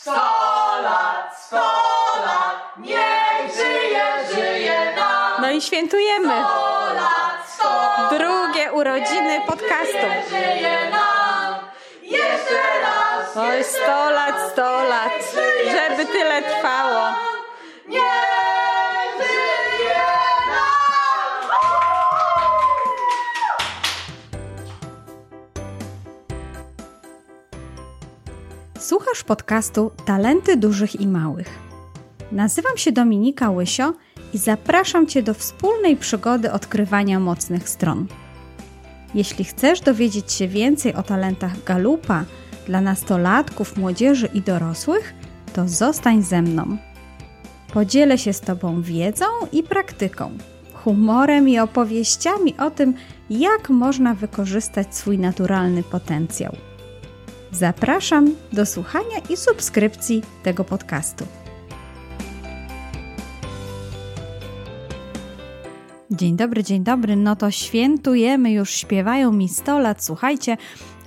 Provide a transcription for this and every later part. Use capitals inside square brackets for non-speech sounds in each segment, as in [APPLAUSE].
Sto lat, sto lat, niech żyje, żyje nam. No i świętujemy Sto lat, sto lat, drugie urodziny podcastu. żyje nam. Jeszcze raz, Oj, 100 lat, 100 lat, żeby tyle trwało. Słuchasz podcastu Talenty Dużych i Małych. Nazywam się Dominika Łysio i zapraszam Cię do wspólnej przygody odkrywania mocnych stron. Jeśli chcesz dowiedzieć się więcej o talentach galupa dla nastolatków, młodzieży i dorosłych, to zostań ze mną. Podzielę się z Tobą wiedzą i praktyką, humorem i opowieściami o tym, jak można wykorzystać swój naturalny potencjał. Zapraszam do słuchania i subskrypcji tego podcastu. Dzień dobry, dzień dobry. No to świętujemy, już śpiewają mi 100 lat, słuchajcie,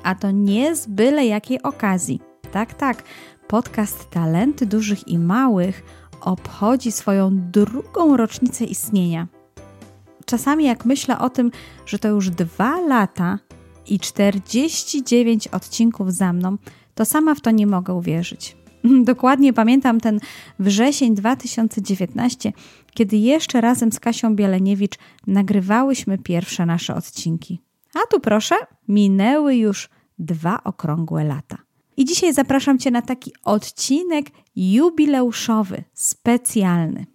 a to nie z byle jakiej okazji. Tak, tak, podcast Talenty Dużych i Małych obchodzi swoją drugą rocznicę istnienia. Czasami jak myślę o tym, że to już dwa lata i 49 odcinków za mną, to sama w to nie mogę uwierzyć. [LAUGHS] Dokładnie pamiętam ten wrzesień 2019, kiedy jeszcze razem z Kasią Bieleniewicz nagrywałyśmy pierwsze nasze odcinki. A tu proszę, minęły już dwa okrągłe lata. I dzisiaj zapraszam Cię na taki odcinek jubileuszowy, specjalny.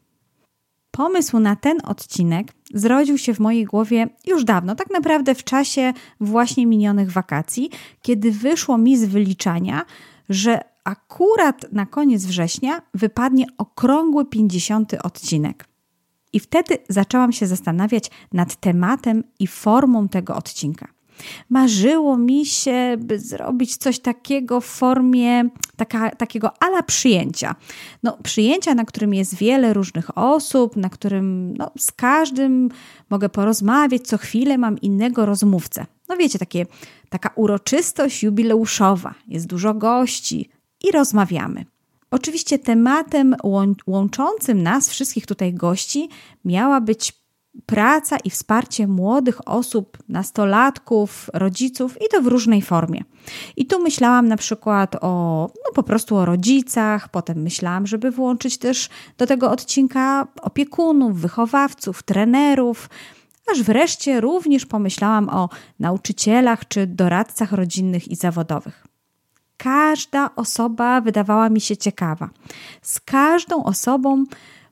Pomysł na ten odcinek zrodził się w mojej głowie już dawno, tak naprawdę w czasie właśnie minionych wakacji, kiedy wyszło mi z wyliczania, że akurat na koniec września wypadnie okrągły 50 odcinek. I wtedy zaczęłam się zastanawiać nad tematem i formą tego odcinka. Marzyło mi się, by zrobić coś takiego w formie taka, takiego ala przyjęcia. No, przyjęcia, na którym jest wiele różnych osób, na którym no, z każdym mogę porozmawiać, co chwilę mam innego rozmówcę. No wiecie, takie, taka uroczystość jubileuszowa. Jest dużo gości i rozmawiamy. Oczywiście tematem łączącym nas, wszystkich tutaj gości, miała być praca i wsparcie młodych osób, nastolatków, rodziców i to w różnej formie. I tu myślałam na przykład o, no po prostu o rodzicach, potem myślałam, żeby włączyć też do tego odcinka opiekunów, wychowawców, trenerów, aż wreszcie również pomyślałam o nauczycielach czy doradcach rodzinnych i zawodowych. Każda osoba wydawała mi się ciekawa. Z każdą osobą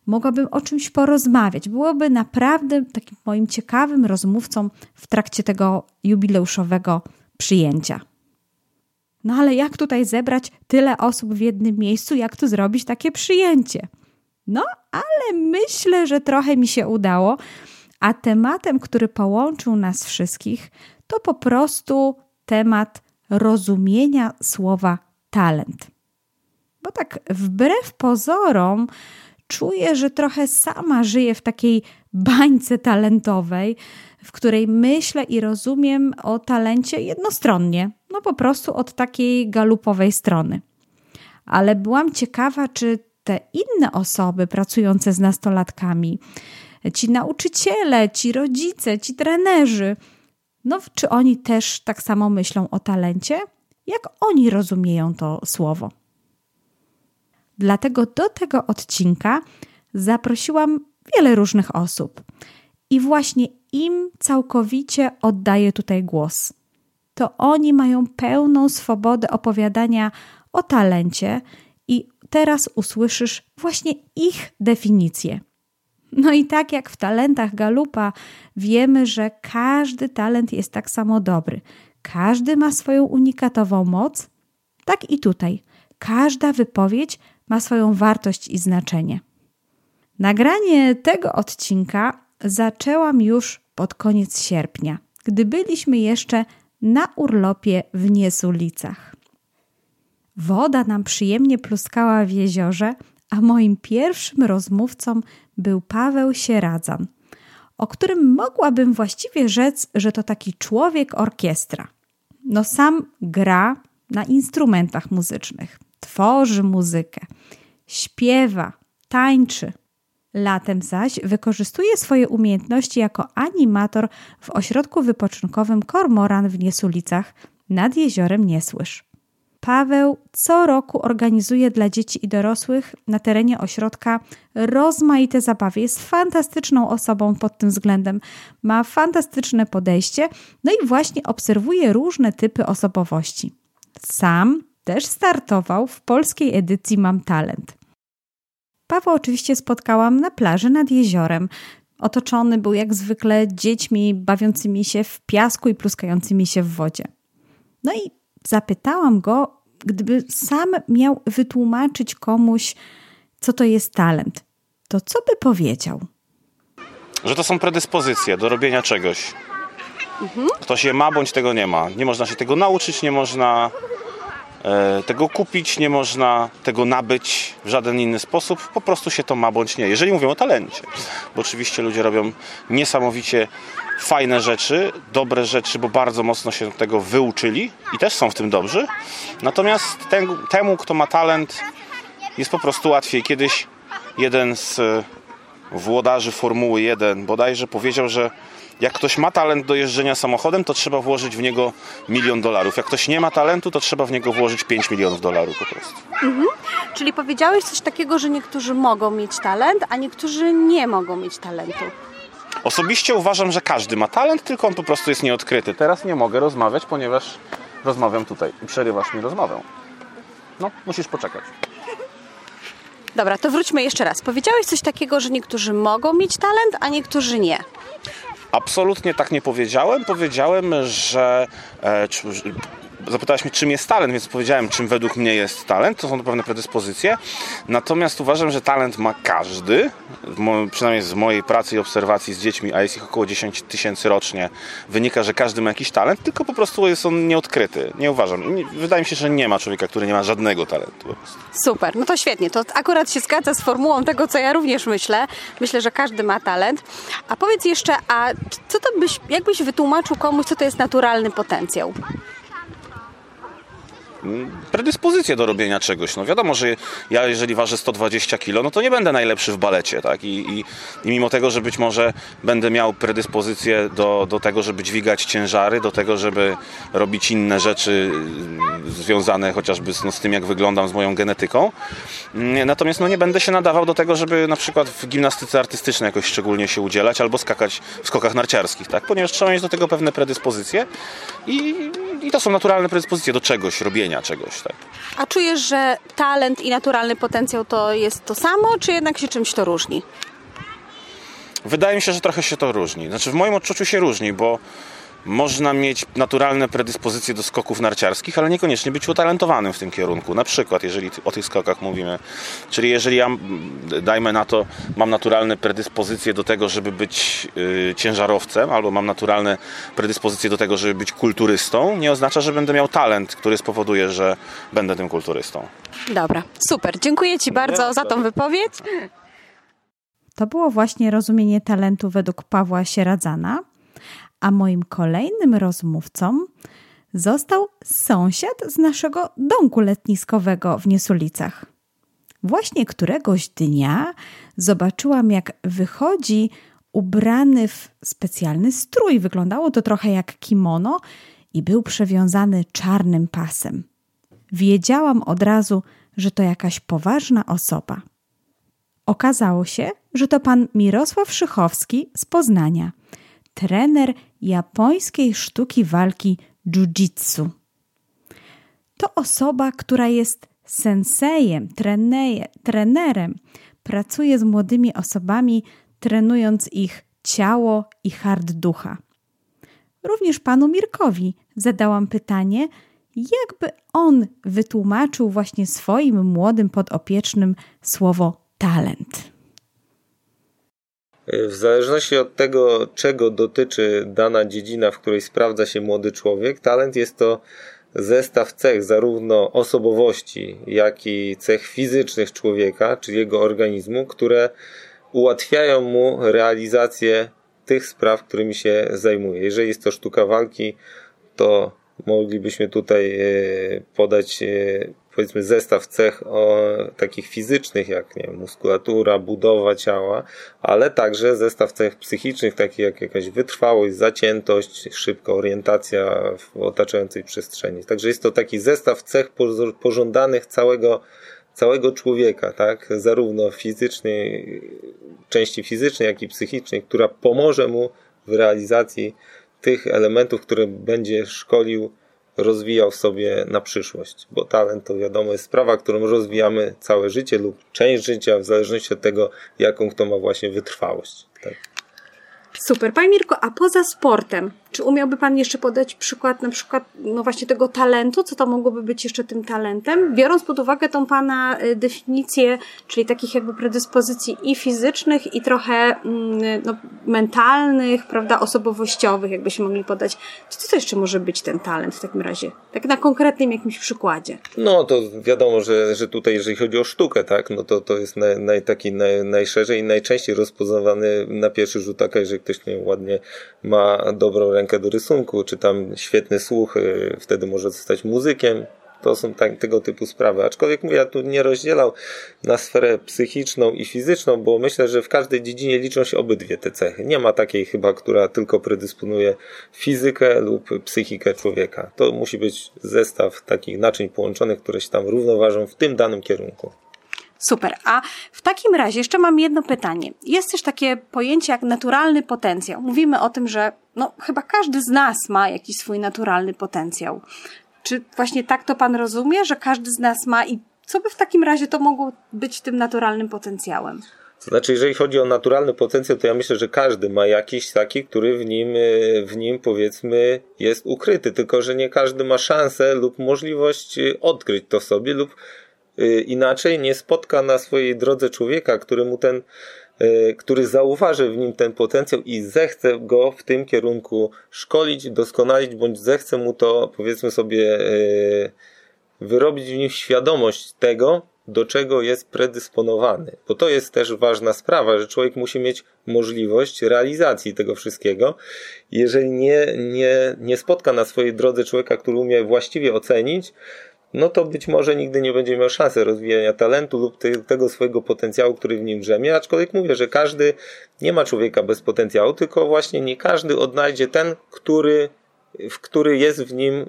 mogłabym o czymś porozmawiać. Byłoby naprawdę takim moim ciekawym rozmówcą w trakcie tego jubileuszowego przyjęcia. No ale jak tutaj zebrać tyle osób w jednym miejscu, jak tu zrobić takie przyjęcie? No, ale myślę, że trochę mi się udało, a tematem, który połączył nas wszystkich, to po prostu temat rozumienia słowa talent. Bo tak wbrew pozorom, czuję, że trochę sama żyję w takiej bańce talentowej, w której myślę i rozumiem o talencie jednostronnie, no po prostu od takiej galupowej strony. Ale byłam ciekawa, czy te inne osoby pracujące z nastolatkami, ci nauczyciele, ci rodzice, ci trenerzy, no czy oni też tak samo myślą o talencie? Jak oni rozumieją to słowo? Dlatego do tego odcinka zaprosiłam wiele różnych osób i właśnie im całkowicie oddaję tutaj głos. To oni mają pełną swobodę opowiadania o talencie i teraz usłyszysz właśnie ich definicję. No i tak jak w talentach Galupa wiemy, że każdy talent jest tak samo dobry. Każdy ma swoją unikatową moc, tak i tutaj. Każda wypowiedź ma swoją wartość i znaczenie. Nagranie tego odcinka zaczęłam już pod koniec sierpnia, gdy byliśmy jeszcze na urlopie w Niesulicach. Woda nam przyjemnie pluskała w jeziorze, a moim pierwszym rozmówcą był Paweł Sieradzan, o którym mogłabym właściwie rzec, że to taki człowiek orkiestra. No sam gra na instrumentach muzycznych tworzy muzykę, śpiewa, tańczy. Latem zaś wykorzystuje swoje umiejętności jako animator w ośrodku wypoczynkowym Kormoran w Niesulicach nad jeziorem Niesłysz. Paweł co roku organizuje dla dzieci i dorosłych na terenie ośrodka rozmaite zabawy. Jest fantastyczną osobą pod tym względem. Ma fantastyczne podejście, no i właśnie obserwuje różne typy osobowości. Sam też startował w polskiej edycji Mam Talent. Paweł oczywiście spotkałam na plaży nad jeziorem. Otoczony był jak zwykle dziećmi bawiącymi się w piasku i pluskającymi się w wodzie. No i zapytałam go, gdyby sam miał wytłumaczyć komuś, co to jest talent, to co by powiedział? Że to są predyspozycje do robienia czegoś. Mhm. Ktoś je ma, bądź tego nie ma. Nie można się tego nauczyć, nie można tego kupić, nie można tego nabyć w żaden inny sposób. Po prostu się to ma, bądź nie. Jeżeli mówią o talencie. Bo oczywiście ludzie robią niesamowicie fajne rzeczy, dobre rzeczy, bo bardzo mocno się tego wyuczyli i też są w tym dobrzy. Natomiast ten, temu, kto ma talent, jest po prostu łatwiej. Kiedyś jeden z e, włodarzy Formuły 1 bodajże powiedział, że jak ktoś ma talent do jeżdżenia samochodem, to trzeba włożyć w niego milion dolarów. Jak ktoś nie ma talentu, to trzeba w niego włożyć 5 milionów dolarów po prostu. Mhm. Czyli powiedziałeś coś takiego, że niektórzy mogą mieć talent, a niektórzy nie mogą mieć talentu. Osobiście uważam, że każdy ma talent, tylko on po prostu jest nieodkryty. Teraz nie mogę rozmawiać, ponieważ rozmawiam tutaj i przerywasz mi rozmowę. No, musisz poczekać. Dobra, to wróćmy jeszcze raz. Powiedziałeś coś takiego, że niektórzy mogą mieć talent, a niektórzy nie. Absolutnie tak nie powiedziałem. Powiedziałem, że e, zapytałaś mnie, czym jest talent, więc powiedziałem, czym według mnie jest talent. To są pewne predyspozycje. Natomiast uważam, że talent ma każdy, przynajmniej z mojej pracy i obserwacji z dziećmi, a jest ich około 10 tysięcy rocznie, wynika, że każdy ma jakiś talent, tylko po prostu jest on nieodkryty. Nie uważam. Wydaje mi się, że nie ma człowieka, który nie ma żadnego talentu. Super, no to świetnie. To akurat się zgadza z formułą tego, co ja również myślę. Myślę, że każdy ma talent. A powiedz jeszcze, a co to byś, jakbyś wytłumaczył komuś, co to jest naturalny potencjał? Predyspozycję do robienia czegoś. No wiadomo, że ja jeżeli ważę 120 kg, no to nie będę najlepszy w balecie, tak? I, i, I, mimo tego, że być może będę miał predyspozycję do, do tego, żeby dźwigać ciężary, do tego, żeby robić inne rzeczy mm, związane chociażby z, no, z tym, jak wyglądam, z moją genetyką. Mm, natomiast no, nie będę się nadawał do tego, żeby na przykład w gimnastyce artystycznej jakoś szczególnie się udzielać albo skakać w skokach narciarskich, tak? Ponieważ trzeba mieć do tego pewne predyspozycje i, i to są naturalne predyspozycje do czegoś, robienia czegoś. Tak. A czujesz, że talent i naturalny potencjał to jest to samo, czy jednak się czymś to różni? Wydaje mi się, że trochę się to różni. Znaczy w moim odczuciu się różni, bo można mieć naturalne predyspozycje do skoków narciarskich, ale niekoniecznie być utalentowanym w tym kierunku. Na przykład, jeżeli o tych skokach mówimy, czyli jeżeli ja, dajmy na to, mam naturalne predyspozycje do tego, żeby być y, ciężarowcem, albo mam naturalne predyspozycje do tego, żeby być kulturystą, nie oznacza, że będę miał talent, który spowoduje, że będę tym kulturystą. Dobra, super. Dziękuję Ci bardzo za tą wypowiedź. To było właśnie rozumienie talentu według Pawła Sieradzana a moim kolejnym rozmówcą został sąsiad z naszego domku letniskowego w Niesulicach. Właśnie któregoś dnia zobaczyłam, jak wychodzi ubrany w specjalny strój. Wyglądało to trochę jak kimono i był przewiązany czarnym pasem. Wiedziałam od razu, że to jakaś poważna osoba. Okazało się, że to pan Mirosław Szychowski z Poznania – trener japońskiej sztuki walki jiu-jitsu. To osoba, która jest sensejem, treneje, trenerem, pracuje z młodymi osobami, trenując ich ciało i hard ducha. Również panu Mirkowi zadałam pytanie, jakby on wytłumaczył właśnie swoim młodym podopiecznym słowo talent. W zależności od tego, czego dotyczy dana dziedzina, w której sprawdza się młody człowiek, talent jest to zestaw cech zarówno osobowości, jak i cech fizycznych człowieka, czy jego organizmu, które ułatwiają mu realizację tych spraw, którymi się zajmuje. Jeżeli jest to sztuka walki, to moglibyśmy tutaj e, podać e, powiedzmy zestaw cech o, takich fizycznych, jak nie wiem, muskulatura, budowa ciała, ale także zestaw cech psychicznych, takich jak jakaś wytrwałość, zaciętość, szybka orientacja w otaczającej przestrzeni. Także jest to taki zestaw cech pożądanych całego całego człowieka, tak? Zarówno fizycznej, części fizycznej, jak i psychicznej, która pomoże mu w realizacji tych elementów, które będzie szkolił, rozwijał sobie na przyszłość. Bo talent to wiadomo jest sprawa, którą rozwijamy całe życie lub część życia, w zależności od tego, jaką kto ma właśnie wytrwałość. Tak? Super. Panie Mirko, a poza sportem, czy umiałby Pan jeszcze podać przykład na przykład no właśnie tego talentu? Co to mogłoby być jeszcze tym talentem? Biorąc pod uwagę tą Pana y, definicję, czyli takich jakby predyspozycji i fizycznych i trochę mm, no, mentalnych, prawda, osobowościowych, jakby się mogli podać. Co to jeszcze może być ten talent w takim razie? Tak na konkretnym jakimś przykładzie. No to wiadomo, że, że tutaj jeżeli chodzi o sztukę, tak, no to to jest naj, naj, taki naj, najszerzej i najczęściej rozpoznawany na pierwszy rzut oka, jeżeli ktoś nie ładnie ma dobrą rękę rękę do rysunku, czy tam świetny słuch, y, wtedy może zostać muzykiem. To są tak, tego typu sprawy. Aczkolwiek mówię, ja tu nie rozdzielał na sferę psychiczną i fizyczną, bo myślę, że w każdej dziedzinie liczą się obydwie te cechy. Nie ma takiej chyba, która tylko predysponuje fizykę lub psychikę człowieka. To musi być zestaw takich naczyń połączonych, które się tam równoważą w tym danym kierunku. Super. A w takim razie jeszcze mam jedno pytanie. Jest też takie pojęcie jak naturalny potencjał. Mówimy o tym, że no, chyba każdy z nas ma jakiś swój naturalny potencjał. Czy właśnie tak to pan rozumie, że każdy z nas ma i co by w takim razie to mogło być tym naturalnym potencjałem? To znaczy, jeżeli chodzi o naturalny potencjał, to ja myślę, że każdy ma jakiś taki, który w nim, w nim powiedzmy jest ukryty, tylko że nie każdy ma szansę lub możliwość odkryć to sobie lub inaczej nie spotka na swojej drodze człowieka, który mu ten, y, który zauważy w nim ten potencjał i zechce go w tym kierunku szkolić, doskonalić, bądź zechce mu to, powiedzmy sobie, y, wyrobić w nim świadomość tego, do czego jest predysponowany. Bo to jest też ważna sprawa, że człowiek musi mieć możliwość realizacji tego wszystkiego. Jeżeli nie, nie, nie spotka na swojej drodze człowieka, który umie właściwie ocenić, no to być może nigdy nie będzie miał szansy rozwijania talentu lub te, tego swojego potencjału, który w nim drzemie. Aczkolwiek mówię, że każdy nie ma człowieka bez potencjału, tylko właśnie nie każdy odnajdzie ten, który, w który jest w nim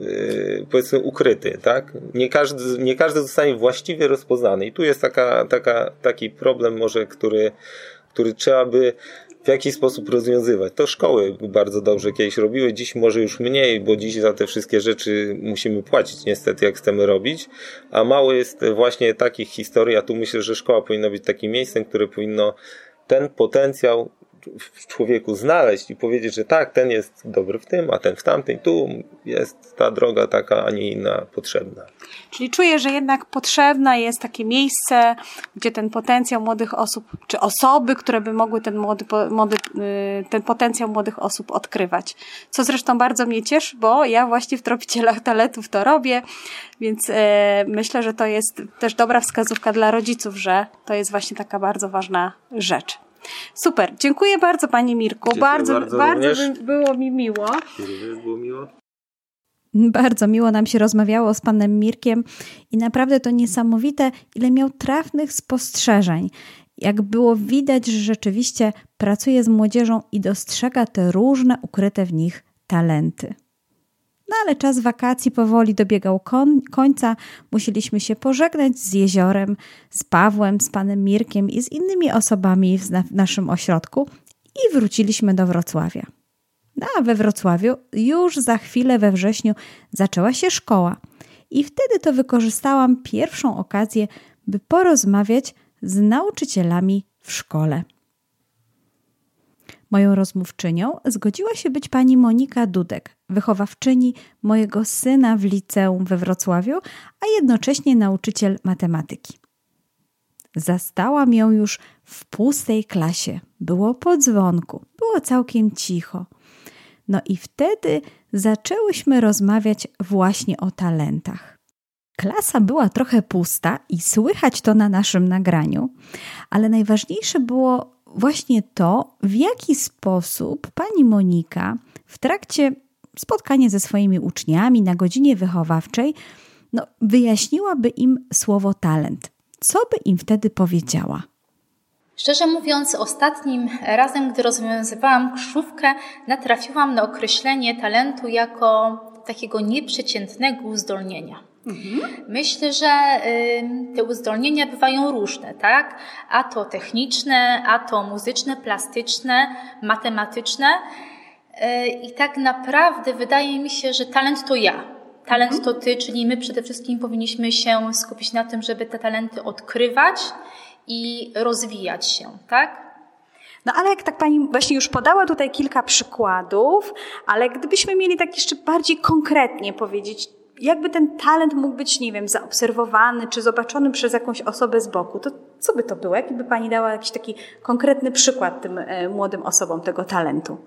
yy, powiedzmy ukryty, tak? Nie każdy, nie każdy zostanie właściwie rozpoznany. I tu jest taka, taka, taki problem może, który, który trzeba by w jaki sposób rozwiązywać. To szkoły bardzo dobrze kiedyś robiły, dziś może już mniej, bo dziś za te wszystkie rzeczy musimy płacić niestety, jak chcemy robić, a mało jest właśnie takich historii, a tu myślę, że szkoła powinna być takim miejscem, które powinno ten potencjał w człowieku znaleźć i powiedzieć, że tak, ten jest dobry w tym, a ten w tamtym. Tu jest ta droga taka, a nie inna potrzebna. Czyli czuję, że jednak potrzebne jest takie miejsce, gdzie ten potencjał młodych osób, czy osoby, które by mogły ten, młody, młody, y, ten potencjał młodych osób odkrywać. Co zresztą bardzo mnie cieszy, bo ja właśnie w Tropicielach Talentów to robię, więc e, myślę, że to jest też dobra wskazówka dla rodziców, że to jest właśnie taka bardzo ważna rzecz. Super, dziękuję bardzo Panie Mirku. Dziękuję bardzo, bardzo, bardzo również. by, było mi miło. Również było miło. Bardzo miło nam się rozmawiało z panem Mirkiem i naprawdę to niesamowite, ile miał trafnych spostrzeżeń. Jak było widać, że rzeczywiście pracuje z młodzieżą i dostrzega te różne ukryte w nich talenty. No ale czas wakacji powoli dobiegał końca. Musieliśmy się pożegnać z jeziorem, z Pawłem, z panem Mirkiem i z innymi osobami w, w naszym ośrodku i wróciliśmy do Wrocławia. No a we Wrocławiu już za chwilę we wrześniu zaczęła się szkoła. I wtedy to wykorzystałam pierwszą okazję, by porozmawiać z nauczycielami w szkole. Moją rozmówczynią zgodziła się być pani Monika Dudek, wychowawczyni mojego syna w liceum we Wrocławiu, a jednocześnie nauczyciel matematyki. Zastałam ją już w pustej klasie. Było po dzwonku, było całkiem cicho. No i wtedy zaczęłyśmy rozmawiać właśnie o talentach. Klasa była trochę pusta i słychać to na naszym nagraniu, ale najważniejsze było właśnie to, w jaki sposób pani Monika w trakcie spotkania ze swoimi uczniami na godzinie wychowawczej no, wyjaśniłaby im słowo talent, co by im wtedy powiedziała? Szczerze mówiąc, ostatnim razem, gdy rozwiązywałam krzyżówkę, natrafiłam na określenie talentu jako takiego nieprzeciętnego uzdolnienia. Mhm. Myślę, że te uzdolnienia bywają różne, tak? A to techniczne, a to muzyczne, plastyczne, matematyczne. Y, I tak naprawdę wydaje mi się, że talent to ja. Talent mhm. to ty, czyli my przede wszystkim powinniśmy się skupić na tym, żeby te talenty odkrywać i rozwijać się, tak? No ale jak tak Pani właśnie już podała tutaj kilka przykładów, ale gdybyśmy mieli tak jeszcze bardziej konkretnie powiedzieć, jakby ten talent mógł być, nie wiem, zaobserwowany czy zobaczony przez jakąś osobę z boku, to co by to było? Jaki by Pani dała jakiś taki konkretny przykład tym e, młodym osobom tego talentu?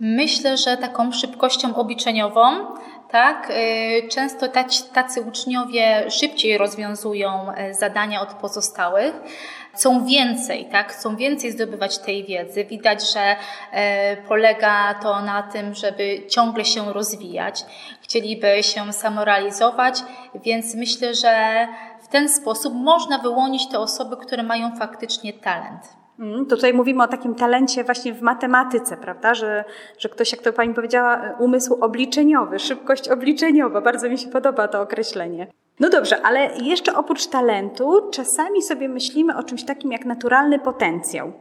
Myślę, że taką szybkością obliczeniową, tak, e, często tacy uczniowie szybciej rozwiązują e, zadania od pozostałych chcą więcej, tak? chcą więcej zdobywać tej wiedzy. Widać, że e, polega to na tym, żeby ciągle się rozwijać, chcieliby się samorealizować, więc myślę, że w ten sposób można wyłonić te osoby, które mają faktycznie talent. Mm, tutaj mówimy o takim talencie właśnie w matematyce, prawda? Że, że ktoś, jak to pani powiedziała, umysł obliczeniowy, szybkość obliczeniowa. Bardzo mi się podoba to określenie. No dobrze, ale jeszcze oprócz talentu, czasami sobie myślimy o czymś takim jak naturalny potencjał.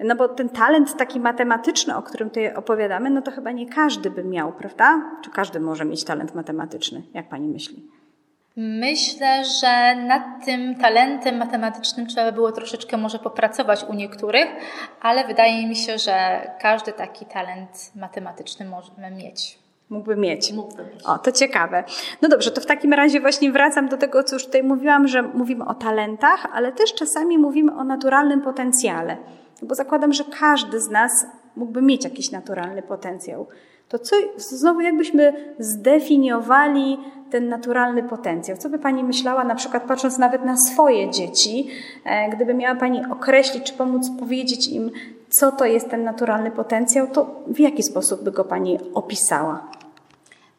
No bo ten talent taki matematyczny, o którym tutaj opowiadamy, no to chyba nie każdy by miał, prawda? Czy każdy może mieć talent matematyczny? Jak pani myśli? Myślę, że nad tym talentem matematycznym trzeba było troszeczkę może popracować u niektórych, ale wydaje mi się, że każdy taki talent matematyczny może mieć. Mógłby mieć. Mógłby mieć. O, to ciekawe. No dobrze, to w takim razie właśnie wracam do tego, co już tutaj mówiłam, że mówimy o talentach, ale też czasami mówimy o naturalnym potencjale. Bo zakładam, że każdy z nas mógłby mieć jakiś naturalny potencjał. To co, znowu jakbyśmy zdefiniowali ten naturalny potencjał? Co by Pani myślała, na przykład patrząc nawet na swoje dzieci, e, gdyby miała Pani określić czy pomóc powiedzieć im, co to jest ten naturalny potencjał, to w jaki sposób by go Pani opisała?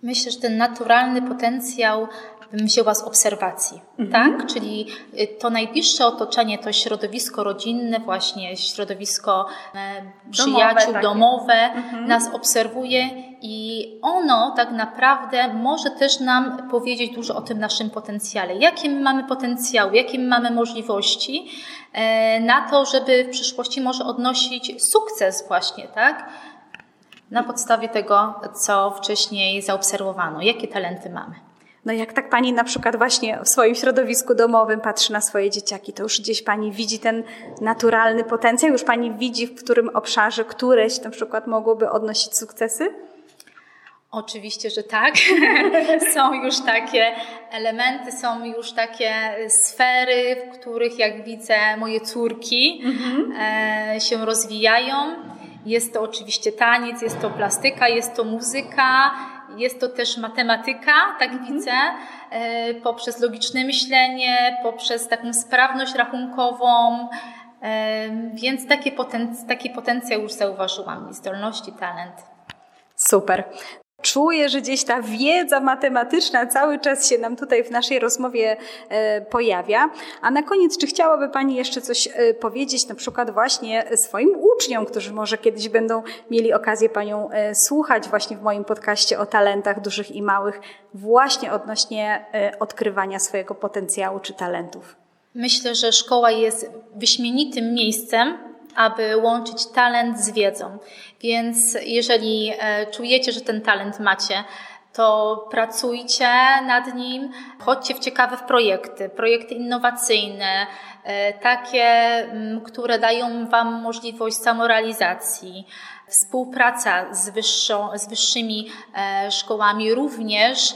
Myślę, że ten naturalny potencjał bym wzięła z obserwacji, mhm. tak? Czyli y, to najbliższe otoczenie, to środowisko rodzinne, właśnie środowisko e, przyjaciół, domowe, domowe mhm. nas obserwuje i ono tak naprawdę może też nam powiedzieć dużo o tym naszym potencjale. Jakie my mamy potencjał, jakie my mamy możliwości e, na to, żeby w przyszłości może odnosić sukces właśnie, tak? Na podstawie tego, co wcześniej zaobserwowano, jakie talenty mamy. No jak tak pani na przykład właśnie w swoim środowisku domowym patrzy na swoje dzieciaki, to już gdzieś pani widzi ten naturalny potencjał, już pani widzi w którym obszarze któreś na przykład mogłoby odnosić sukcesy? Oczywiście, że tak. [LAUGHS] są już takie elementy, są już takie sfery, w których jak widzę moje córki mhm. e, się rozwijają. Jest to oczywiście taniec, jest to plastyka, jest to muzyka, jest to też matematyka, tak mhm. widzę, e, poprzez logiczne myślenie, poprzez taką sprawność rachunkową, e, więc taki, poten taki potencjał już zauważyłam zdolności, talent. Super. Czuję, że gdzieś ta wiedza matematyczna cały czas się nam tutaj w naszej rozmowie e, pojawia. A na koniec, czy chciałaby Pani jeszcze coś e, powiedzieć, na przykład właśnie swoim uczniom, którzy może kiedyś będą mieli okazję Panią e, słuchać właśnie w moim podcaście o talentach dużych i małych, właśnie odnośnie odkrywania swojego potencjału czy talentów? Myślę, że szkoła jest wyśmienitym miejscem, aby łączyć talent z wiedzą. Więc jeżeli e, czujecie, że ten talent macie, to pracujcie nad nim, chodźcie w ciekawe projekty, projekty innowacyjne, e, takie, które dają Wam możliwość samorealizacji. Współpraca z, z wyższymi e, szkołami również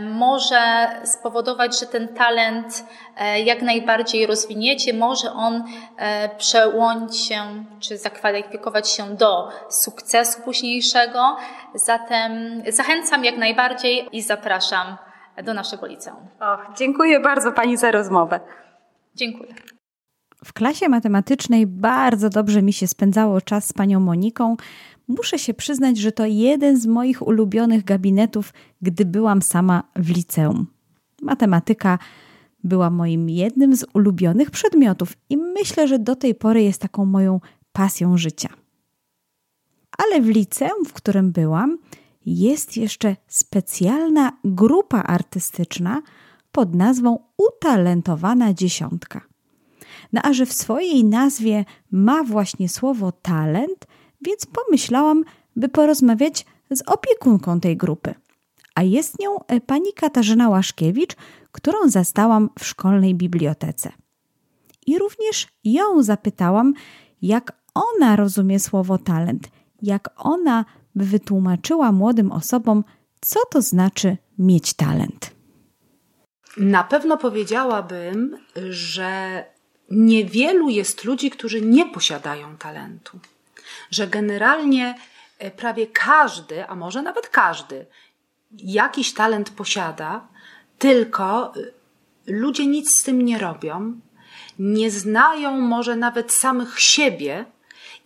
może spowodować, że ten talent e, jak najbardziej rozwiniecie, może on e, przełonić się czy zakwalifikować się do sukcesu późniejszego. Zatem zachęcam jak najbardziej i zapraszam do naszego liceum. Och, dziękuję bardzo Pani za rozmowę. Dziękuję. W klasie matematycznej bardzo dobrze mi się spędzało czas z panią Moniką. Muszę się przyznać, że to jeden z moich ulubionych gabinetów, gdy byłam sama w liceum. Matematyka była moim jednym z ulubionych przedmiotów i myślę, że do tej pory jest taką moją pasją życia. Ale w liceum, w którym byłam, jest jeszcze specjalna grupa artystyczna pod nazwą Utalentowana Dziesiątka. No a że w swojej nazwie ma właśnie słowo talent, więc pomyślałam, by porozmawiać z opiekunką tej grupy. A jest nią e, pani Katarzyna Łaszkiewicz, którą zastałam w szkolnej bibliotece. I również ją zapytałam, jak ona rozumie słowo talent, jak ona by wytłumaczyła młodym osobom, co to znaczy mieć talent. Na pewno powiedziałabym, że niewielu jest ludzi, którzy nie posiadają talentu. Że generalnie e, prawie każdy, a może nawet każdy, jakiś talent posiada, tylko e, ludzie nic z tym nie robią, nie znają może nawet samych siebie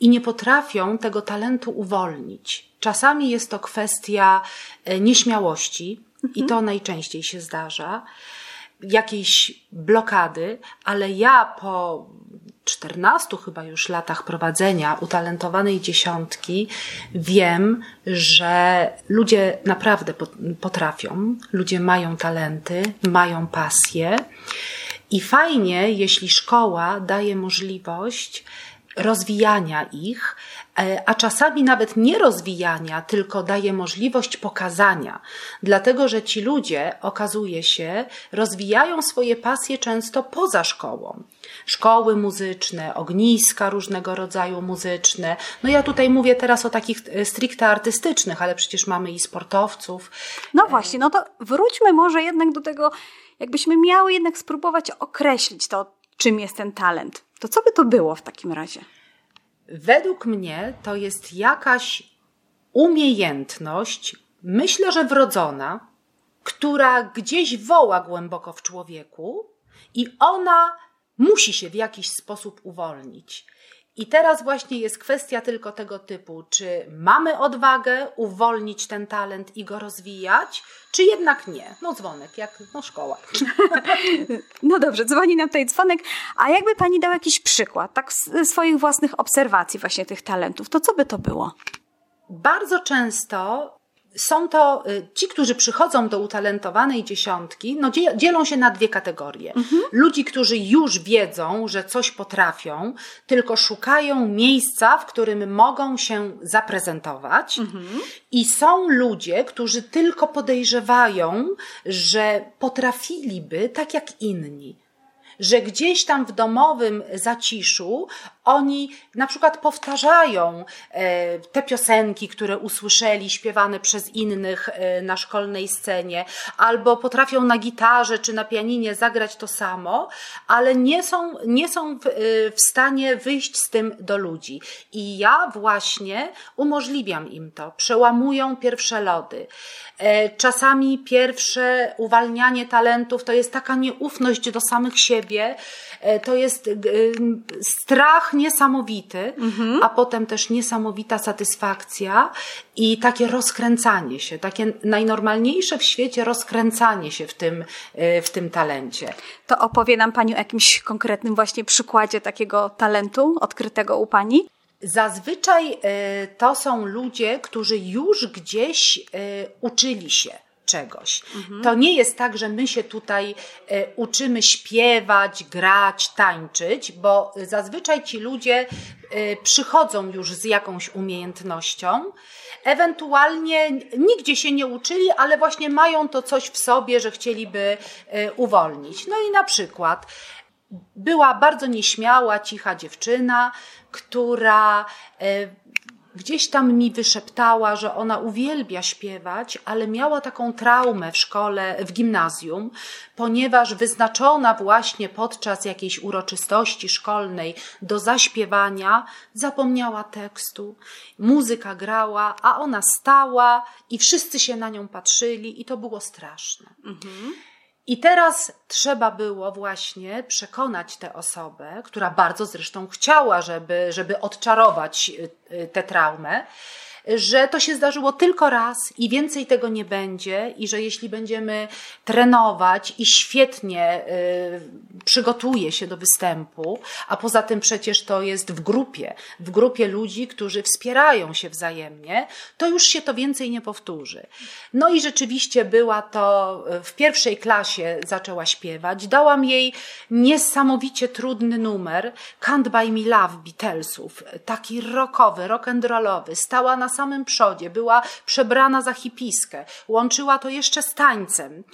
i nie potrafią tego talentu uwolnić. Czasami jest to kwestia e, nieśmiałości, i to najczęściej się zdarza jakiejś blokady, ale ja po 14 chyba już latach prowadzenia utalentowanej dziesiątki wiem, że ludzie naprawdę potrafią, ludzie mają talenty, mają pasję. I fajnie, jeśli szkoła daje możliwość rozwijania ich, e, a czasami nawet nie rozwijania, tylko daje możliwość pokazania. Dlatego, że ci ludzie, okazuje się, rozwijają swoje pasje często poza szkołą. Szkoły muzyczne, ogniska różnego rodzaju muzyczne. No ja tutaj mówię teraz o takich e, stricte artystycznych, ale przecież mamy i sportowców. No właśnie, no to wróćmy może jednak do tego, jakbyśmy miały jednak spróbować określić to, czym jest ten talent. To co by to było w takim razie? Według mnie to jest jakaś umiejętność, myślę, że wrodzona, która gdzieś woła głęboko w człowieku i ona musi się w jakiś sposób uwolnić. I teraz właśnie jest kwestia tylko tego typu, czy mamy odwagę uwolnić ten talent i go rozwijać, czy jednak nie. No dzwonek, jak no szkoła. [LAUGHS] No dobrze, dzwoni nam tutaj dzwonek, a jakby pani dał jakiś przykład, tak z swoich własnych obserwacji właśnie tych talentów, to co by to było? Bardzo często są to y, ci, którzy przychodzą do utalentowanej dziesiątki, no dzielą się na dwie kategorie. Mhm. Ludzi, którzy już wiedzą, że coś potrafią, tylko szukają miejsca, w którym mogą się zaprezentować. Mhm. I są ludzie, którzy tylko podejrzewają, że potrafiliby tak jak inni że gdzieś tam w domowym zaciszu oni na przykład powtarzają e, te piosenki, które usłyszeli śpiewane przez innych e, na szkolnej scenie, albo potrafią na gitarze czy na pianinie zagrać to samo, ale nie są, nie są w, e, w stanie wyjść z tym do ludzi. I ja właśnie umożliwiam im to. Przełamują pierwsze lody. Czasami pierwsze uwalnianie talentów to jest taka nieufność do samych siebie, to jest strach niesamowity, mhm. a potem też niesamowita satysfakcja i takie rozkręcanie się, takie najnormalniejsze w świecie rozkręcanie się w tym, e, w tym talencie. To opowie nam Pani o jakimś konkretnym właśnie przykładzie takiego talentu odkrytego u Pani? Zazwyczaj e, to są ludzie, którzy już gdzieś e, uczyli się czegoś. Mhm. To nie jest tak, że my się tutaj e, uczymy śpiewać, grać, tańczyć, bo zazwyczaj ci ludzie e, przychodzą już z jakąś umiejętnością. Ewentualnie nigdzie się nie uczyli, ale właśnie mają to coś w sobie, że chcieliby e, uwolnić. No i na przykład była bardzo nieśmiała, cicha dziewczyna, która gdzieś tam mi wyszeptała, że ona uwielbia śpiewać, ale miała taką traumę w szkole, w gimnazjum, ponieważ wyznaczona właśnie podczas jakiejś uroczystości szkolnej do zaśpiewania zapomniała tekstu. Muzyka grała, a ona stała i wszyscy się na nią patrzyli i to było straszne. Mhm. I teraz trzeba było właśnie przekonać tę osobę, która bardzo zresztą chciała, żeby, żeby odczarować y, y, tę traumę, że to się zdarzyło tylko raz i więcej tego nie będzie, i że jeśli będziemy trenować i świetnie y, przygotuje się do występu, a poza tym przecież to jest w grupie, w grupie ludzi, którzy wspierają się wzajemnie, to już się to więcej nie powtórzy. No i rzeczywiście była to w pierwszej klasie zaczęła śpiewać. Dałam jej niesamowicie trudny numer Can't Buy Me Love Beatlesów, taki rockowy, rock'n'rollowy. Stała na samym przodzie, była przebrana za hipiskę. Łączyła to jeszcze z tańcem.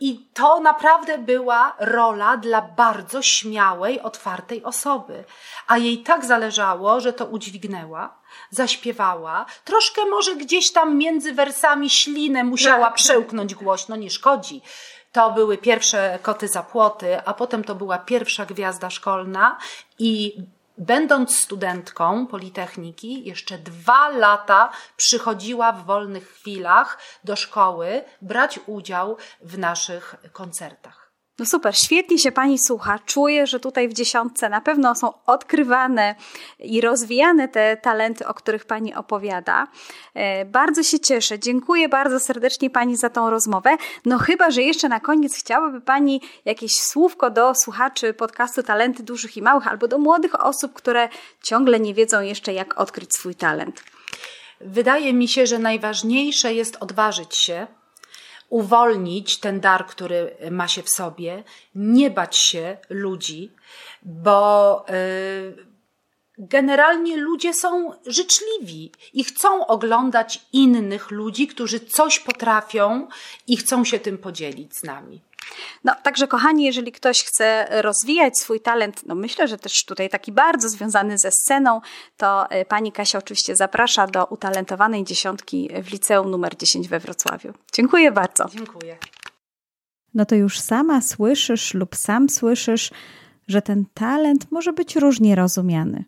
I to naprawdę była rola dla bardzo śmiałej, otwartej osoby. A jej tak zależało, że to udźwignęła, zaśpiewała. Troszkę może gdzieś tam między wersami ślinę musiała przełknąć głośno, nie szkodzi. To były pierwsze koty za płoty, a potem to była pierwsza gwiazda szkolna i Będąc studentką Politechniki, jeszcze dwa lata przychodziła w wolnych chwilach do szkoły brać udział w naszych koncertach. No super, świetnie się Pani słucha. Czuję, że tutaj w dziesiątce na pewno są odkrywane i rozwijane te talenty, o których Pani opowiada. E, bardzo się cieszę. Dziękuję bardzo serdecznie Pani za tą rozmowę. No chyba, że jeszcze na koniec chciałaby Pani jakieś słówko do słuchaczy podcastu Talenty Dużych i Małych albo do młodych osób, które ciągle nie wiedzą jeszcze, jak odkryć swój talent. Wydaje mi się, że najważniejsze jest odważyć się, uwolnić ten dar, który ma się w sobie, nie bać się ludzi, bo yy, generalnie ludzie są życzliwi i chcą oglądać innych ludzi, którzy coś potrafią i chcą się tym podzielić z nami. No, także kochani, jeżeli ktoś chce rozwijać swój talent, no myślę, że też tutaj taki bardzo związany ze sceną, to e, pani Kasia oczywiście zaprasza do utalentowanej dziesiątki w liceum numer 10 we Wrocławiu. Dziękuję bardzo. Dziękuję. No to już sama słyszysz lub sam słyszysz, że ten talent może być różnie rozumiany.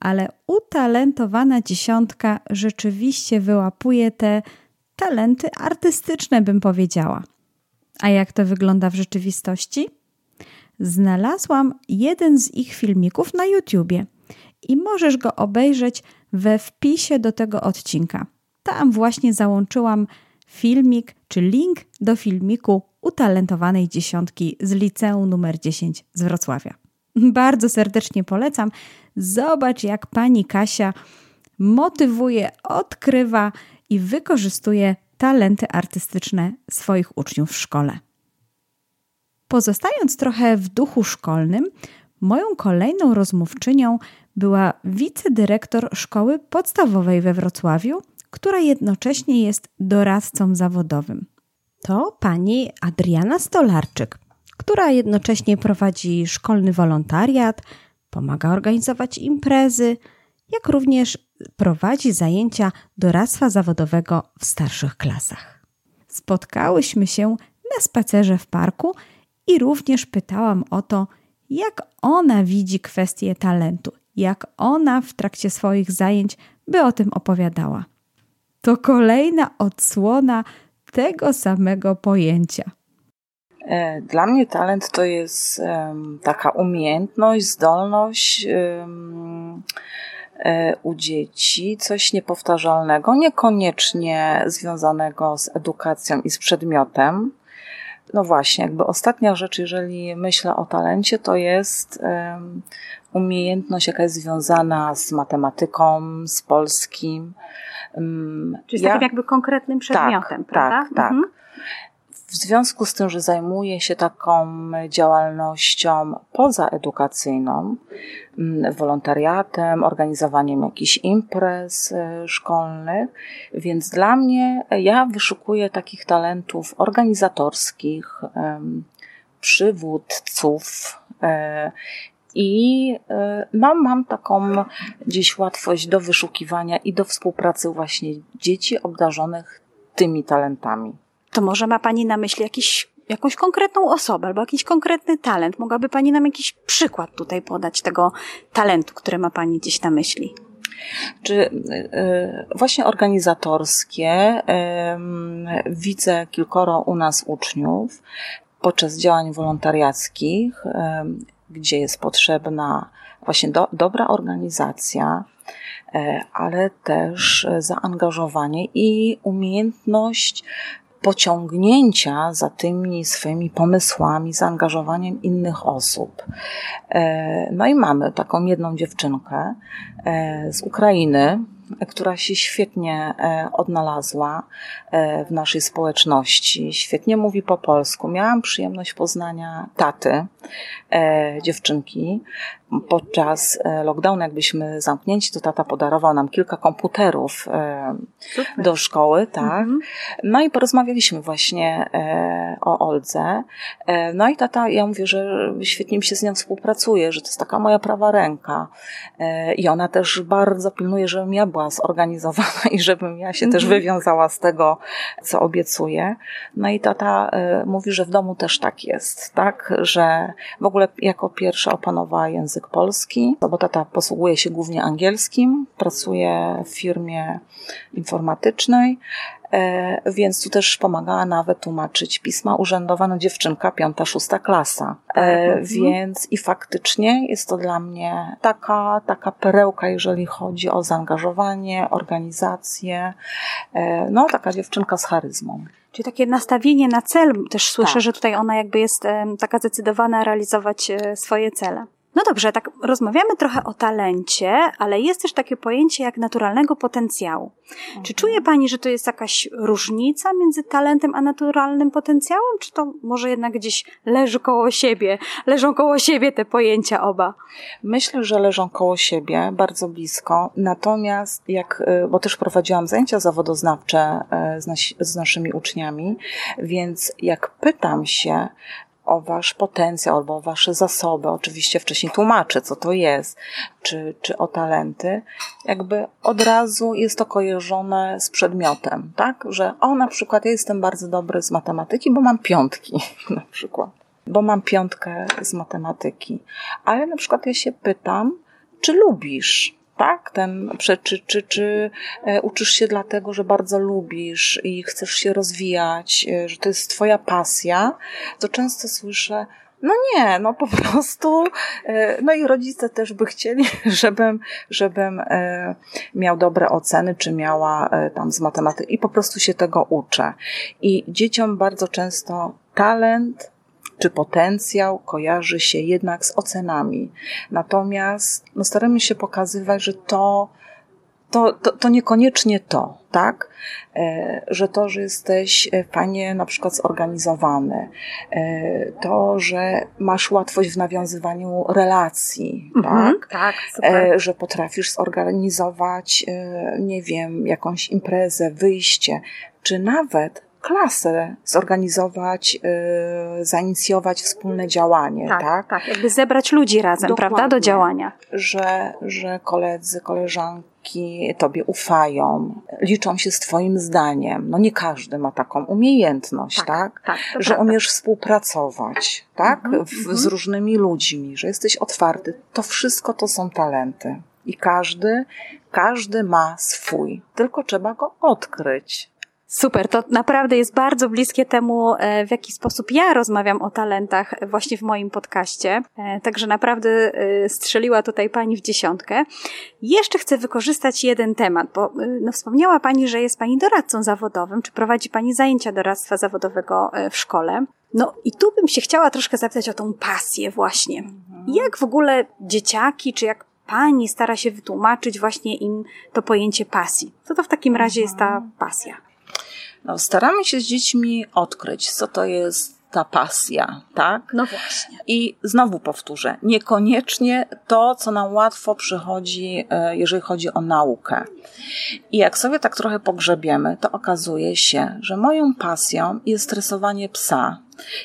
Ale utalentowana dziesiątka rzeczywiście wyłapuje te talenty artystyczne, bym powiedziała. A jak to wygląda w rzeczywistości? Znalazłam jeden z ich filmików na YouTubie i możesz go obejrzeć we wpisie do tego odcinka. Tam właśnie załączyłam filmik czy link do filmiku utalentowanej dziesiątki z liceum numer 10 z Wrocławia. Bardzo serdecznie polecam. Zobacz, jak pani Kasia motywuje, odkrywa i wykorzystuje talenty artystyczne swoich uczniów w szkole. Pozostając trochę w duchu szkolnym, moją kolejną rozmówczynią była wicedyrektor szkoły podstawowej we Wrocławiu, która jednocześnie jest doradcą zawodowym. To pani Adriana Stolarczyk, która jednocześnie prowadzi szkolny wolontariat, pomaga organizować imprezy, jak również prowadzi zajęcia doradztwa zawodowego w starszych klasach. Spotkałyśmy się na spacerze w parku i również pytałam o to, jak ona widzi kwestię talentu, jak ona w trakcie swoich zajęć by o tym opowiadała. To kolejna odsłona tego samego pojęcia. E, dla mnie talent to jest taka umiejętność, zdolność um, u dzieci, coś niepowtarzalnego, niekoniecznie związanego z edukacją i z przedmiotem. No właśnie, jakby ostatnia rzecz, jeżeli myślę o talencie, to jest um, umiejętność, jaka jest związana z matematyką, z polskim. Um, Czyli ja, takim jakby konkretnym przedmiotem, tak, prawda? Tak, tak. W związku z tym, że zajmuję się taką działalnością pozaedukacyjną, mm, wolontariatem, organizowaniem jakichś imprez e, szkolnych, więc dla mnie ja wyszukuję takich talentów organizatorskich, przywódców, e, i e, no, mam taką gdzieś łatwość do wyszukiwania i do współpracy właśnie dzieci obdarzonych tymi talentami to może ma Pani na myśli jakiś, jakąś konkretną osobę albo jakiś konkretny talent. Mogłaby Pani nam jakiś przykład tutaj podać tego talentu, który ma Pani gdzieś na myśli? Czy y, właśnie organizatorskie widzę kilkoro u nas uczniów podczas działań wolontariackich, gdzie jest potrzebna właśnie do, dobra organizacja, ale też zaangażowanie i umiejętność pociągnięcia za tymi swoimi pomysłami, zaangażowaniem innych osób. No i mamy taką jedną dziewczynkę z Ukrainy, która się świetnie e, odnalazła e, w naszej społeczności, świetnie mówi po polsku. Miałam przyjemność poznania taty e, dziewczynki, podczas e, lockdownu, jakbyśmy zamknięci, to tata podarował nam kilka komputerów e, Super. do szkoły, tak. Mhm. No i porozmawialiśmy właśnie e, o Oldze. No i tata, ja mówię, że świetnie mi się z nią współpracuje, że to jest taka moja prawa ręka. I ona też bardzo pilnuje, żebym ja była zorganizowana [LAUGHS] i żebym ja się mhm. też wywiązała z tego, co obiecuję. No i tata mówi, że w domu też tak jest, tak, że w ogóle jako pierwsza opanowała język język polski, bo tata posługuje się głównie angielskim, pracuje w firmie informatycznej, e, więc tu też pomagała nawet tłumaczyć pisma urzędowe, no dziewczynka, piąta, szósta klasa. E, mhm. Więc i faktycznie jest to dla mnie taka, taka perełka, jeżeli chodzi o zaangażowanie, organizację. E, no, taka dziewczynka z charyzmą. Czyli takie nastawienie na cel, też słyszę, tak. że tutaj ona jakby jest taka zdecydowana realizować swoje cele. No dobrze, tak rozmawiamy trochę o talencie, ale jest też takie pojęcie jak naturalnego potencjału. Mhm. Czy czuje Pani, że to jest jakaś różnica między talentem a naturalnym potencjałem, czy to może jednak gdzieś leży koło siebie, leżą koło siebie te pojęcia oba? Myślę, że leżą koło siebie, bardzo blisko. Natomiast jak, y, bo też prowadziłam zajęcia zawodoznawcze y, z, nasi, z naszymi uczniami, więc jak pytam się, o wasz potencjał albo o wasze zasoby. Oczywiście wcześniej tłumaczę, co to jest, czy, czy o talenty. Jakby od razu jest to kojarzone z przedmiotem, tak? Że o, na przykład ja jestem bardzo dobry z matematyki, bo mam piątki, [LAUGHS] na przykład. Bo mam piątkę z matematyki. Ale na przykład ja się pytam, czy lubisz tak? Ten, czy, czy, czy, e, uczysz się dlatego, że bardzo lubisz i chcesz się rozwijać, e, że to jest twoja pasja, to często słyszę, no nie, no po [LAUGHS] prostu, e, no i rodzice też by chcieli, [LAUGHS] żebym, żebym miał dobre oceny, czy miała tam z matematyki i po prostu się tego uczę. I dzieciom bardzo często talent czy potencjał kojarzy się jednak z ocenami. Natomiast no, staramy się pokazywać, że to, to, to, to niekoniecznie to, tak? E, że to, że jesteś e, fajnie na przykład zorganizowany, e, to, że masz łatwość w nawiązywaniu relacji, mhm, tak? tak super. Że potrafisz zorganizować, nie wiem, jakąś imprezę, wyjście, czy nawet klasę zorganizować, yy, zainicjować wspólne działanie, tak, tak? Tak, jakby zebrać ludzi razem, Dokładnie, prawda, do działania. Że, że koledzy, koleżanki tobie ufają, liczą się z twoim zdaniem. No nie każdy ma taką umiejętność, tak? tak? tak że prawda. umiesz współpracować, tak? Mhm, w, z mhm. różnymi ludźmi, że jesteś otwarty. To wszystko to są talenty. I każdy, każdy ma swój, tylko trzeba go odkryć. Super, to naprawdę jest bardzo bliskie temu, e, w jaki sposób ja rozmawiam o talentach właśnie w moim podcaście. E, także naprawdę e, strzeliła tutaj Pani w dziesiątkę. Jeszcze chcę wykorzystać jeden temat, bo no, wspomniała Pani, że jest Pani doradcą zawodowym, czy prowadzi Pani zajęcia doradztwa zawodowego w szkole. No i tu bym się chciała troszkę zapytać o tą pasję właśnie. Jak w ogóle dzieciaki, czy jak Pani stara się wytłumaczyć właśnie im to pojęcie pasji? Co to w takim razie jest ta pasja? No, staramy się z dziećmi odkryć, co to jest ta pasja, tak? No właśnie. I znowu powtórzę, niekoniecznie to, co nam łatwo przychodzi, e, jeżeli chodzi o naukę. I jak sobie tak trochę pogrzebiemy, to okazuje się, że moją pasją jest stresowanie psa.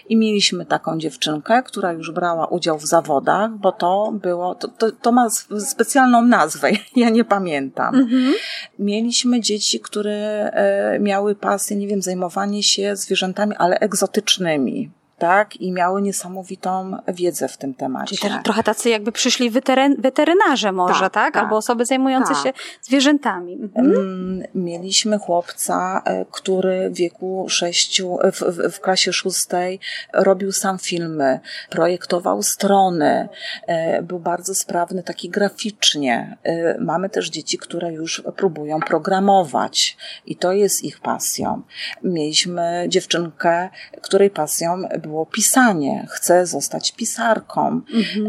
I mieliśmy taką dziewczynkę, która już brała udział w zawodach, bo to było, to, to, to ma specjalną nazwę, [LAUGHS] ja nie pamiętam. Mhm. Mieliśmy dzieci, które e, miały pasję, nie wiem, zajmowanie się zwierzętami, ale egzotycznymi tak, i miały niesamowitą wiedzę w tym temacie. Czyli trochę tacy jakby przyszli weteryn, weterynarze może, tak? Tak, tak. Albo osoby zajmujące Tak. się zwierzętami. Mhm. Mm, Mieliśmy chłopca, e, który w wieku sześciu, w, w, w klasie szóstej robił sam filmy, projektował strony, e, był bardzo sprawny taki graficznie. E, Mamy też dzieci, które już próbują programować i to jest ich pasją. Mieliśmy dziewczynkę, której pasją było pisanie, chce zostać pisarką,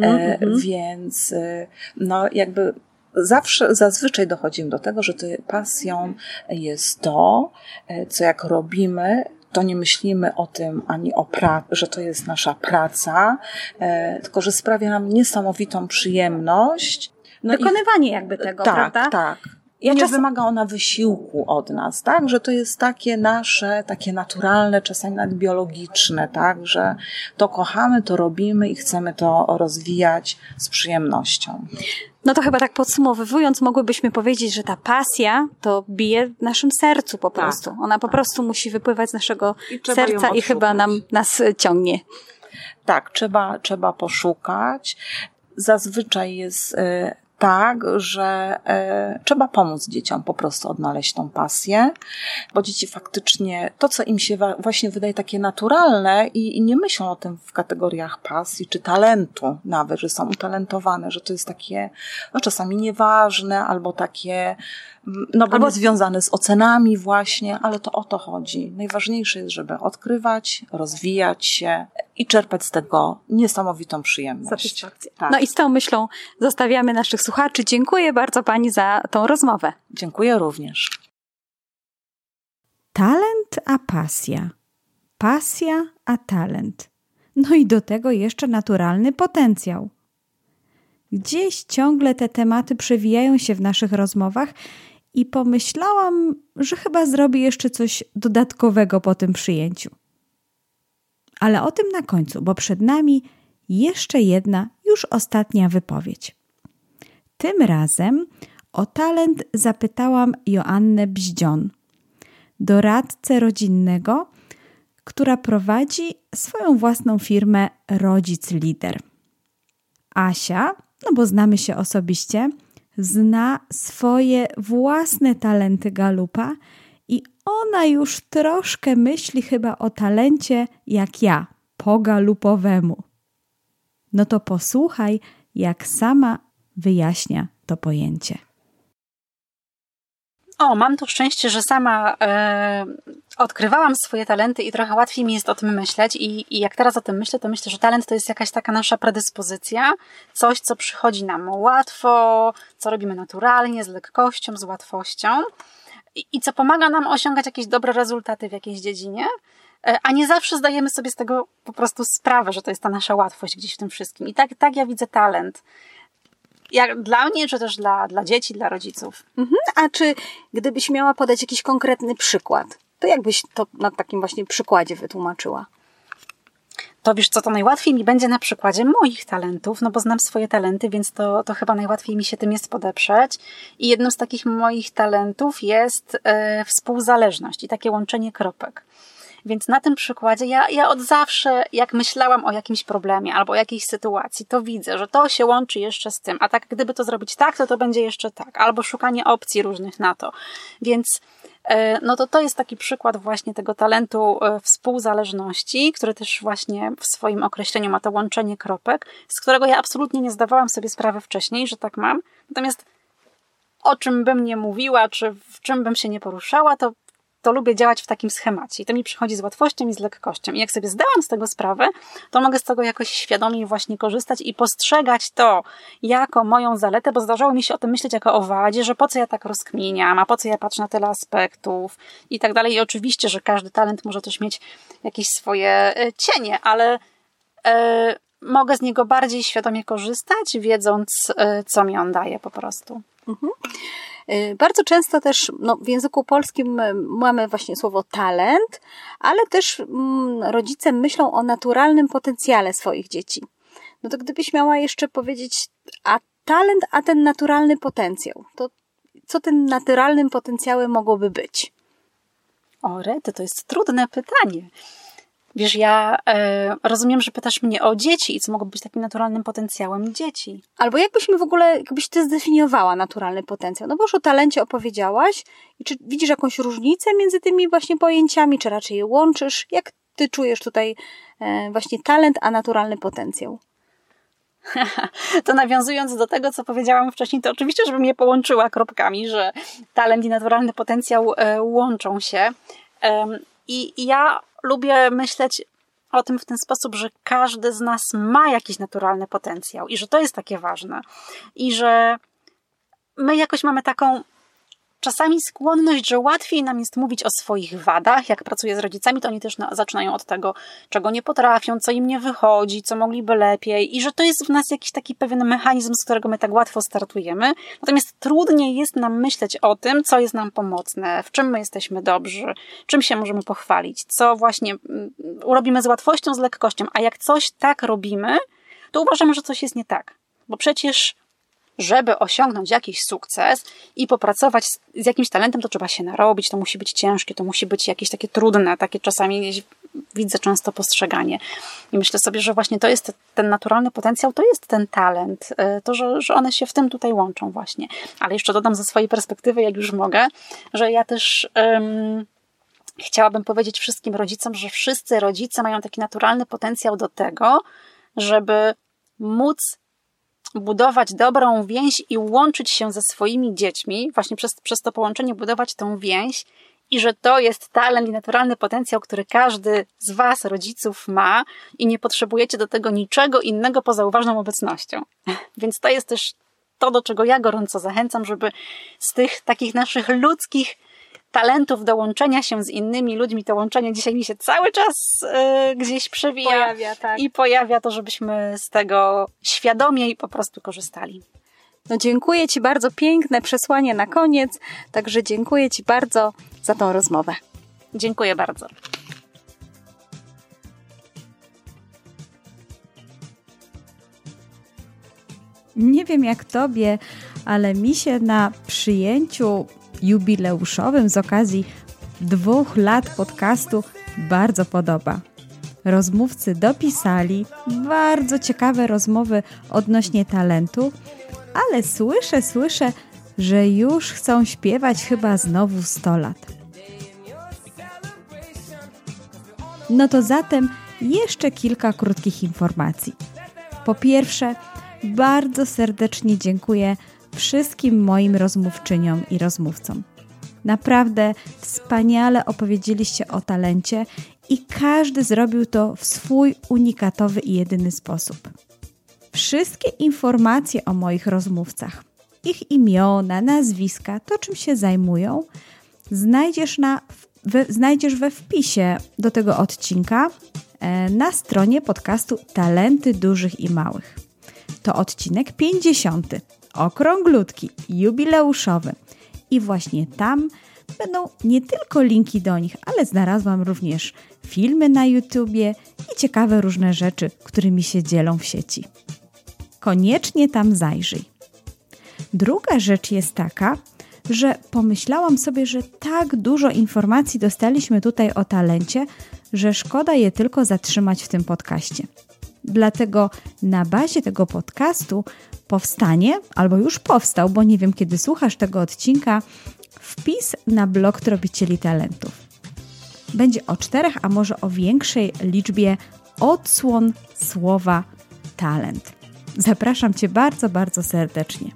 e, więc e, no jakby zawsze, zazwyczaj dochodzimy do tego, że to pasją jest to, e, co jak robimy, to nie myślimy o tym ani o pracy, że to jest nasza praca, e, tylko że sprawia nam niesamowitą przyjemność. No i- Wykonywanie jakby tego, tak, prawda? tak. Ja nie czas- wymaga ona wysiłku od nas, tak? Że to jest takie nasze, takie naturalne, czasami nawet biologiczne, tak? Że to kochamy, to robimy i chcemy to rozwijać z przyjemnością. No to chyba tak podsumowując, mogłybyśmy powiedzieć, że ta pasja to bije w naszym sercu po Tak, prostu. Ona po prostu musi wypływać z naszego I serca i chyba nam, nas ciągnie. Tak, trzeba, trzeba poszukać. Zazwyczaj jest e, tak, że e, trzeba pomóc dzieciom po prostu odnaleźć tą pasję, bo dzieci faktycznie to, co im się właśnie wydaje takie naturalne i, i nie myślą o tym w kategoriach pasji czy talentu nawet, że są utalentowane, że to jest takie no, czasami nieważne albo takie no bo Albo- związane z ocenami właśnie, ale to o to chodzi. Najważniejsze jest, żeby odkrywać, rozwijać się i czerpać z tego niesamowitą przyjemność. Satysfakcję. Tak. No i z tą myślą zostawiamy naszych słuchaczy. Dziękuję bardzo Pani za tą rozmowę. Dziękuję również. Talent a pasja. Pasja a talent. No i do tego jeszcze naturalny potencjał. Gdzieś ciągle te tematy przewijają się w naszych rozmowach i pomyślałam, że chyba zrobię jeszcze coś dodatkowego po tym przyjęciu. Ale o tym na końcu, bo przed nami jeszcze jedna, już ostatnia wypowiedź. Tym razem o talent zapytałam Joannę Bździon, doradcę rodzinnego, która prowadzi swoją własną firmę Rodzic Lider. Asia, no bo znamy się osobiście, zna swoje własne talenty galupa i ona już troszkę myśli chyba o talencie jak ja, po galupowemu. No to posłuchaj, jak sama wyjaśnia to pojęcie. O, mam to szczęście, że sama e, odkrywałam swoje talenty i trochę łatwiej mi jest o tym myśleć. I, I jak teraz o tym myślę, to myślę, że talent to jest jakaś taka nasza predyspozycja, coś, co przychodzi nam łatwo, co robimy naturalnie, z lekkością, z łatwością i, i co pomaga nam osiągać jakieś dobre rezultaty w jakiejś dziedzinie. e, A nie zawsze zdajemy sobie z tego po prostu sprawę, że to jest ta nasza łatwość gdzieś w tym wszystkim. I tak, tak ja widzę talent. Jak dla mnie, czy też dla, dla dzieci, dla rodziców. Mhm. A czy gdybyś miała podać jakiś konkretny przykład, to jakbyś to na takim właśnie przykładzie wytłumaczyła? To wiesz co, to najłatwiej mi będzie na przykładzie moich talentów, no bo znam swoje talenty, więc to, to chyba najłatwiej mi się tym jest podeprzeć. I jednym z takich moich talentów jest e, współzależność i takie łączenie kropek. Więc na tym przykładzie ja, ja od zawsze, jak myślałam o jakimś problemie albo jakiejś sytuacji, to widzę, że to się łączy jeszcze z tym. A tak, gdyby to zrobić tak, to to będzie jeszcze tak. Albo szukanie opcji różnych na to. Więc e, no to to jest taki przykład właśnie tego talentu e, współzależności, który też właśnie w swoim określeniu ma to łączenie kropek, z którego ja absolutnie nie zdawałam sobie sprawy wcześniej, że tak mam. Natomiast o czym bym nie mówiła, czy w czym bym się nie poruszała, to to lubię działać w takim schemacie. I to mi przychodzi z łatwością i z lekkością. I jak sobie zdałam z tego sprawę, to mogę z tego jakoś świadomie właśnie korzystać i postrzegać to jako moją zaletę, bo zdarzało mi się o tym myśleć jako o wadzie, że po co ja tak rozkminiam, a po co ja patrzę na tyle aspektów i tak dalej. I oczywiście, że każdy talent może też mieć jakieś swoje e, cienie, ale e, mogę z niego bardziej świadomie korzystać, wiedząc, e, co mi on daje po prostu. Y, Bardzo często też no, w języku polskim y, mamy właśnie słowo talent, ale też mm, rodzice myślą o naturalnym potencjale swoich dzieci. No to gdybyś miała jeszcze powiedzieć, a talent, a ten naturalny potencjał, to co tym naturalnym potencjałem mogłoby być? O, Rety, to jest trudne pytanie. Wiesz, ja e, rozumiem, że pytasz mnie o dzieci i co mogą być takim naturalnym potencjałem dzieci. Albo jakbyśmy w ogóle, jakbyś ty zdefiniowała naturalny potencjał? No bo już o talencie opowiedziałaś. I czy widzisz jakąś różnicę między tymi właśnie pojęciami, czy raczej je łączysz? Jak ty czujesz tutaj e, właśnie talent, a naturalny potencjał? [LAUGHS] to nawiązując do tego, co powiedziałam wcześniej, to oczywiście, żebym je połączyła kropkami, że talent i naturalny potencjał e, łączą się. I ja lubię myśleć o tym w ten sposób, że każdy z nas ma jakiś naturalny potencjał i że to jest takie ważne. I że my jakoś mamy taką czasami skłonność, że łatwiej nam jest mówić o swoich wadach. Jak pracuję z rodzicami, to oni też zaczynają od tego, czego nie potrafią, co im nie wychodzi, co mogliby lepiej, i że to jest w nas jakiś taki pewien mechanizm, z którego my tak łatwo startujemy. Natomiast trudniej jest nam myśleć o tym, co jest nam pomocne, w czym my jesteśmy dobrzy, czym się możemy pochwalić, co właśnie mm, robimy z łatwością, z lekkością. A jak coś tak robimy, to uważamy, że coś jest nie tak. Bo przecież żeby osiągnąć jakiś sukces i popracować z, jakimś talentem, to trzeba się narobić, to musi być ciężkie, to musi być jakieś takie trudne, takie czasami widzę często postrzeganie. I myślę sobie, że właśnie to jest ten naturalny potencjał, to jest ten talent, y, to, że, że one się w tym tutaj łączą właśnie. Ale jeszcze dodam ze swojej perspektywy, jak już mogę, że ja też... Chciałabym powiedzieć wszystkim rodzicom, że wszyscy rodzice mają taki naturalny potencjał do tego, żeby móc budować dobrą więź i łączyć się ze swoimi dziećmi, właśnie przez, przez to połączenie budować tą więź i że to jest talent i naturalny potencjał, który każdy z Was, rodziców, ma i nie potrzebujecie do tego niczego innego poza uważną obecnością. [LAUGHS] Więc to jest też to, do czego ja gorąco zachęcam, żeby z tych takich naszych ludzkich talentów do łączenia się z innymi ludźmi, to łączenie dzisiaj mi się cały czas y, gdzieś przewija pojawia, tak. i pojawia to, żebyśmy z tego świadomie i po prostu korzystali. No dziękuję Ci bardzo, piękne przesłanie na koniec, także dziękuję Ci bardzo za tą rozmowę. Dziękuję bardzo. Nie wiem jak Tobie, ale mi się na przyjęciu jubileuszowym z okazji dwóch lat podcastu bardzo podoba. Rozmówcy dopisali bardzo ciekawe rozmowy odnośnie talentu, ale słyszę, słyszę, że już chcą śpiewać chyba znowu 100 lat. No to zatem jeszcze kilka krótkich informacji. Po pierwsze, bardzo serdecznie dziękuję wszystkim moim rozmówczyniom i rozmówcom. Naprawdę wspaniale opowiedzieliście o talencie i każdy zrobił to w swój unikatowy i jedyny sposób. Wszystkie informacje o moich rozmówcach, ich imiona, nazwiska, to czym się zajmują, znajdziesz, na, znajdziesz we wpisie do tego odcinka e, na stronie podcastu Talenty Dużych i Małych. To odcinek 50 okrąglutki, jubileuszowy. I właśnie tam będą nie tylko linki do nich, ale znalazłam również filmy na YouTubie i ciekawe różne rzeczy, którymi się dzielą w sieci. Koniecznie tam zajrzyj. Druga rzecz jest taka, że pomyślałam sobie, że tak dużo informacji dostaliśmy tutaj o talencie, że szkoda je tylko zatrzymać w tym podcaście. Dlatego na bazie tego podcastu powstanie, albo już powstał, bo nie wiem kiedy słuchasz tego odcinka, wpis na blog Tropicieli Talentów. Będzie o czterech, a może o większej liczbie odsłon słowa talent. Zapraszam Cię bardzo, bardzo serdecznie.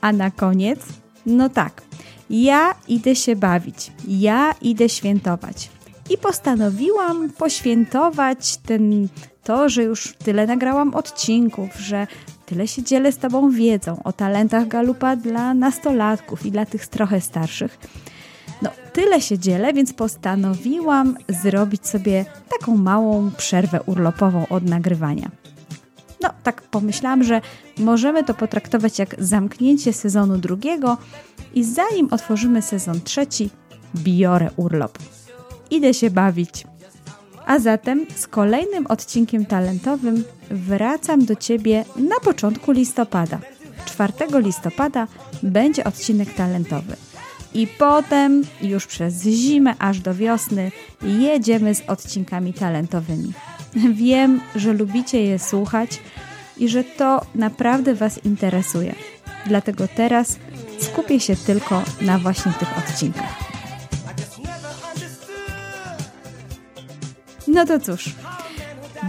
A na koniec, no tak, ja idę się bawić, ja idę świętować. I postanowiłam poświętować ten, to, że już tyle nagrałam odcinków, że tyle się dzielę z Tobą wiedzą o talentach galupa dla nastolatków i dla tych trochę starszych. No, tyle się dzielę, więc postanowiłam zrobić sobie taką małą przerwę urlopową od nagrywania. No, tak pomyślałam, że możemy to potraktować jak zamknięcie sezonu drugiego i zanim otworzymy sezon trzeci, biorę urlop. Idę się bawić. A zatem z kolejnym odcinkiem talentowym wracam do Ciebie na początku listopada. 4 listopada będzie odcinek talentowy. I potem już przez zimę aż do wiosny jedziemy z odcinkami talentowymi. Wiem, że lubicie je słuchać i że to naprawdę Was interesuje. Dlatego teraz skupię się tylko na właśnie tych odcinkach. No to cóż,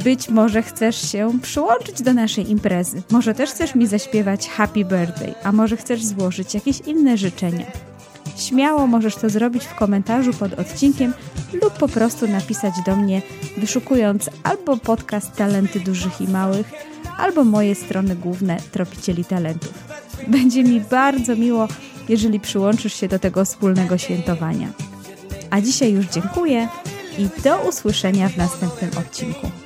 być może chcesz się przyłączyć do naszej imprezy. Może też chcesz mi zaśpiewać Happy Birthday, a może chcesz złożyć jakieś inne życzenia. Śmiało możesz to zrobić w komentarzu pod odcinkiem lub po prostu napisać do mnie, wyszukując albo podcast Talenty Dużych i Małych, albo moje strony główne Tropicieli Talentów. Będzie mi bardzo miło, jeżeli przyłączysz się do tego wspólnego świętowania. A dzisiaj już dziękuję i do usłyszenia w następnym odcinku.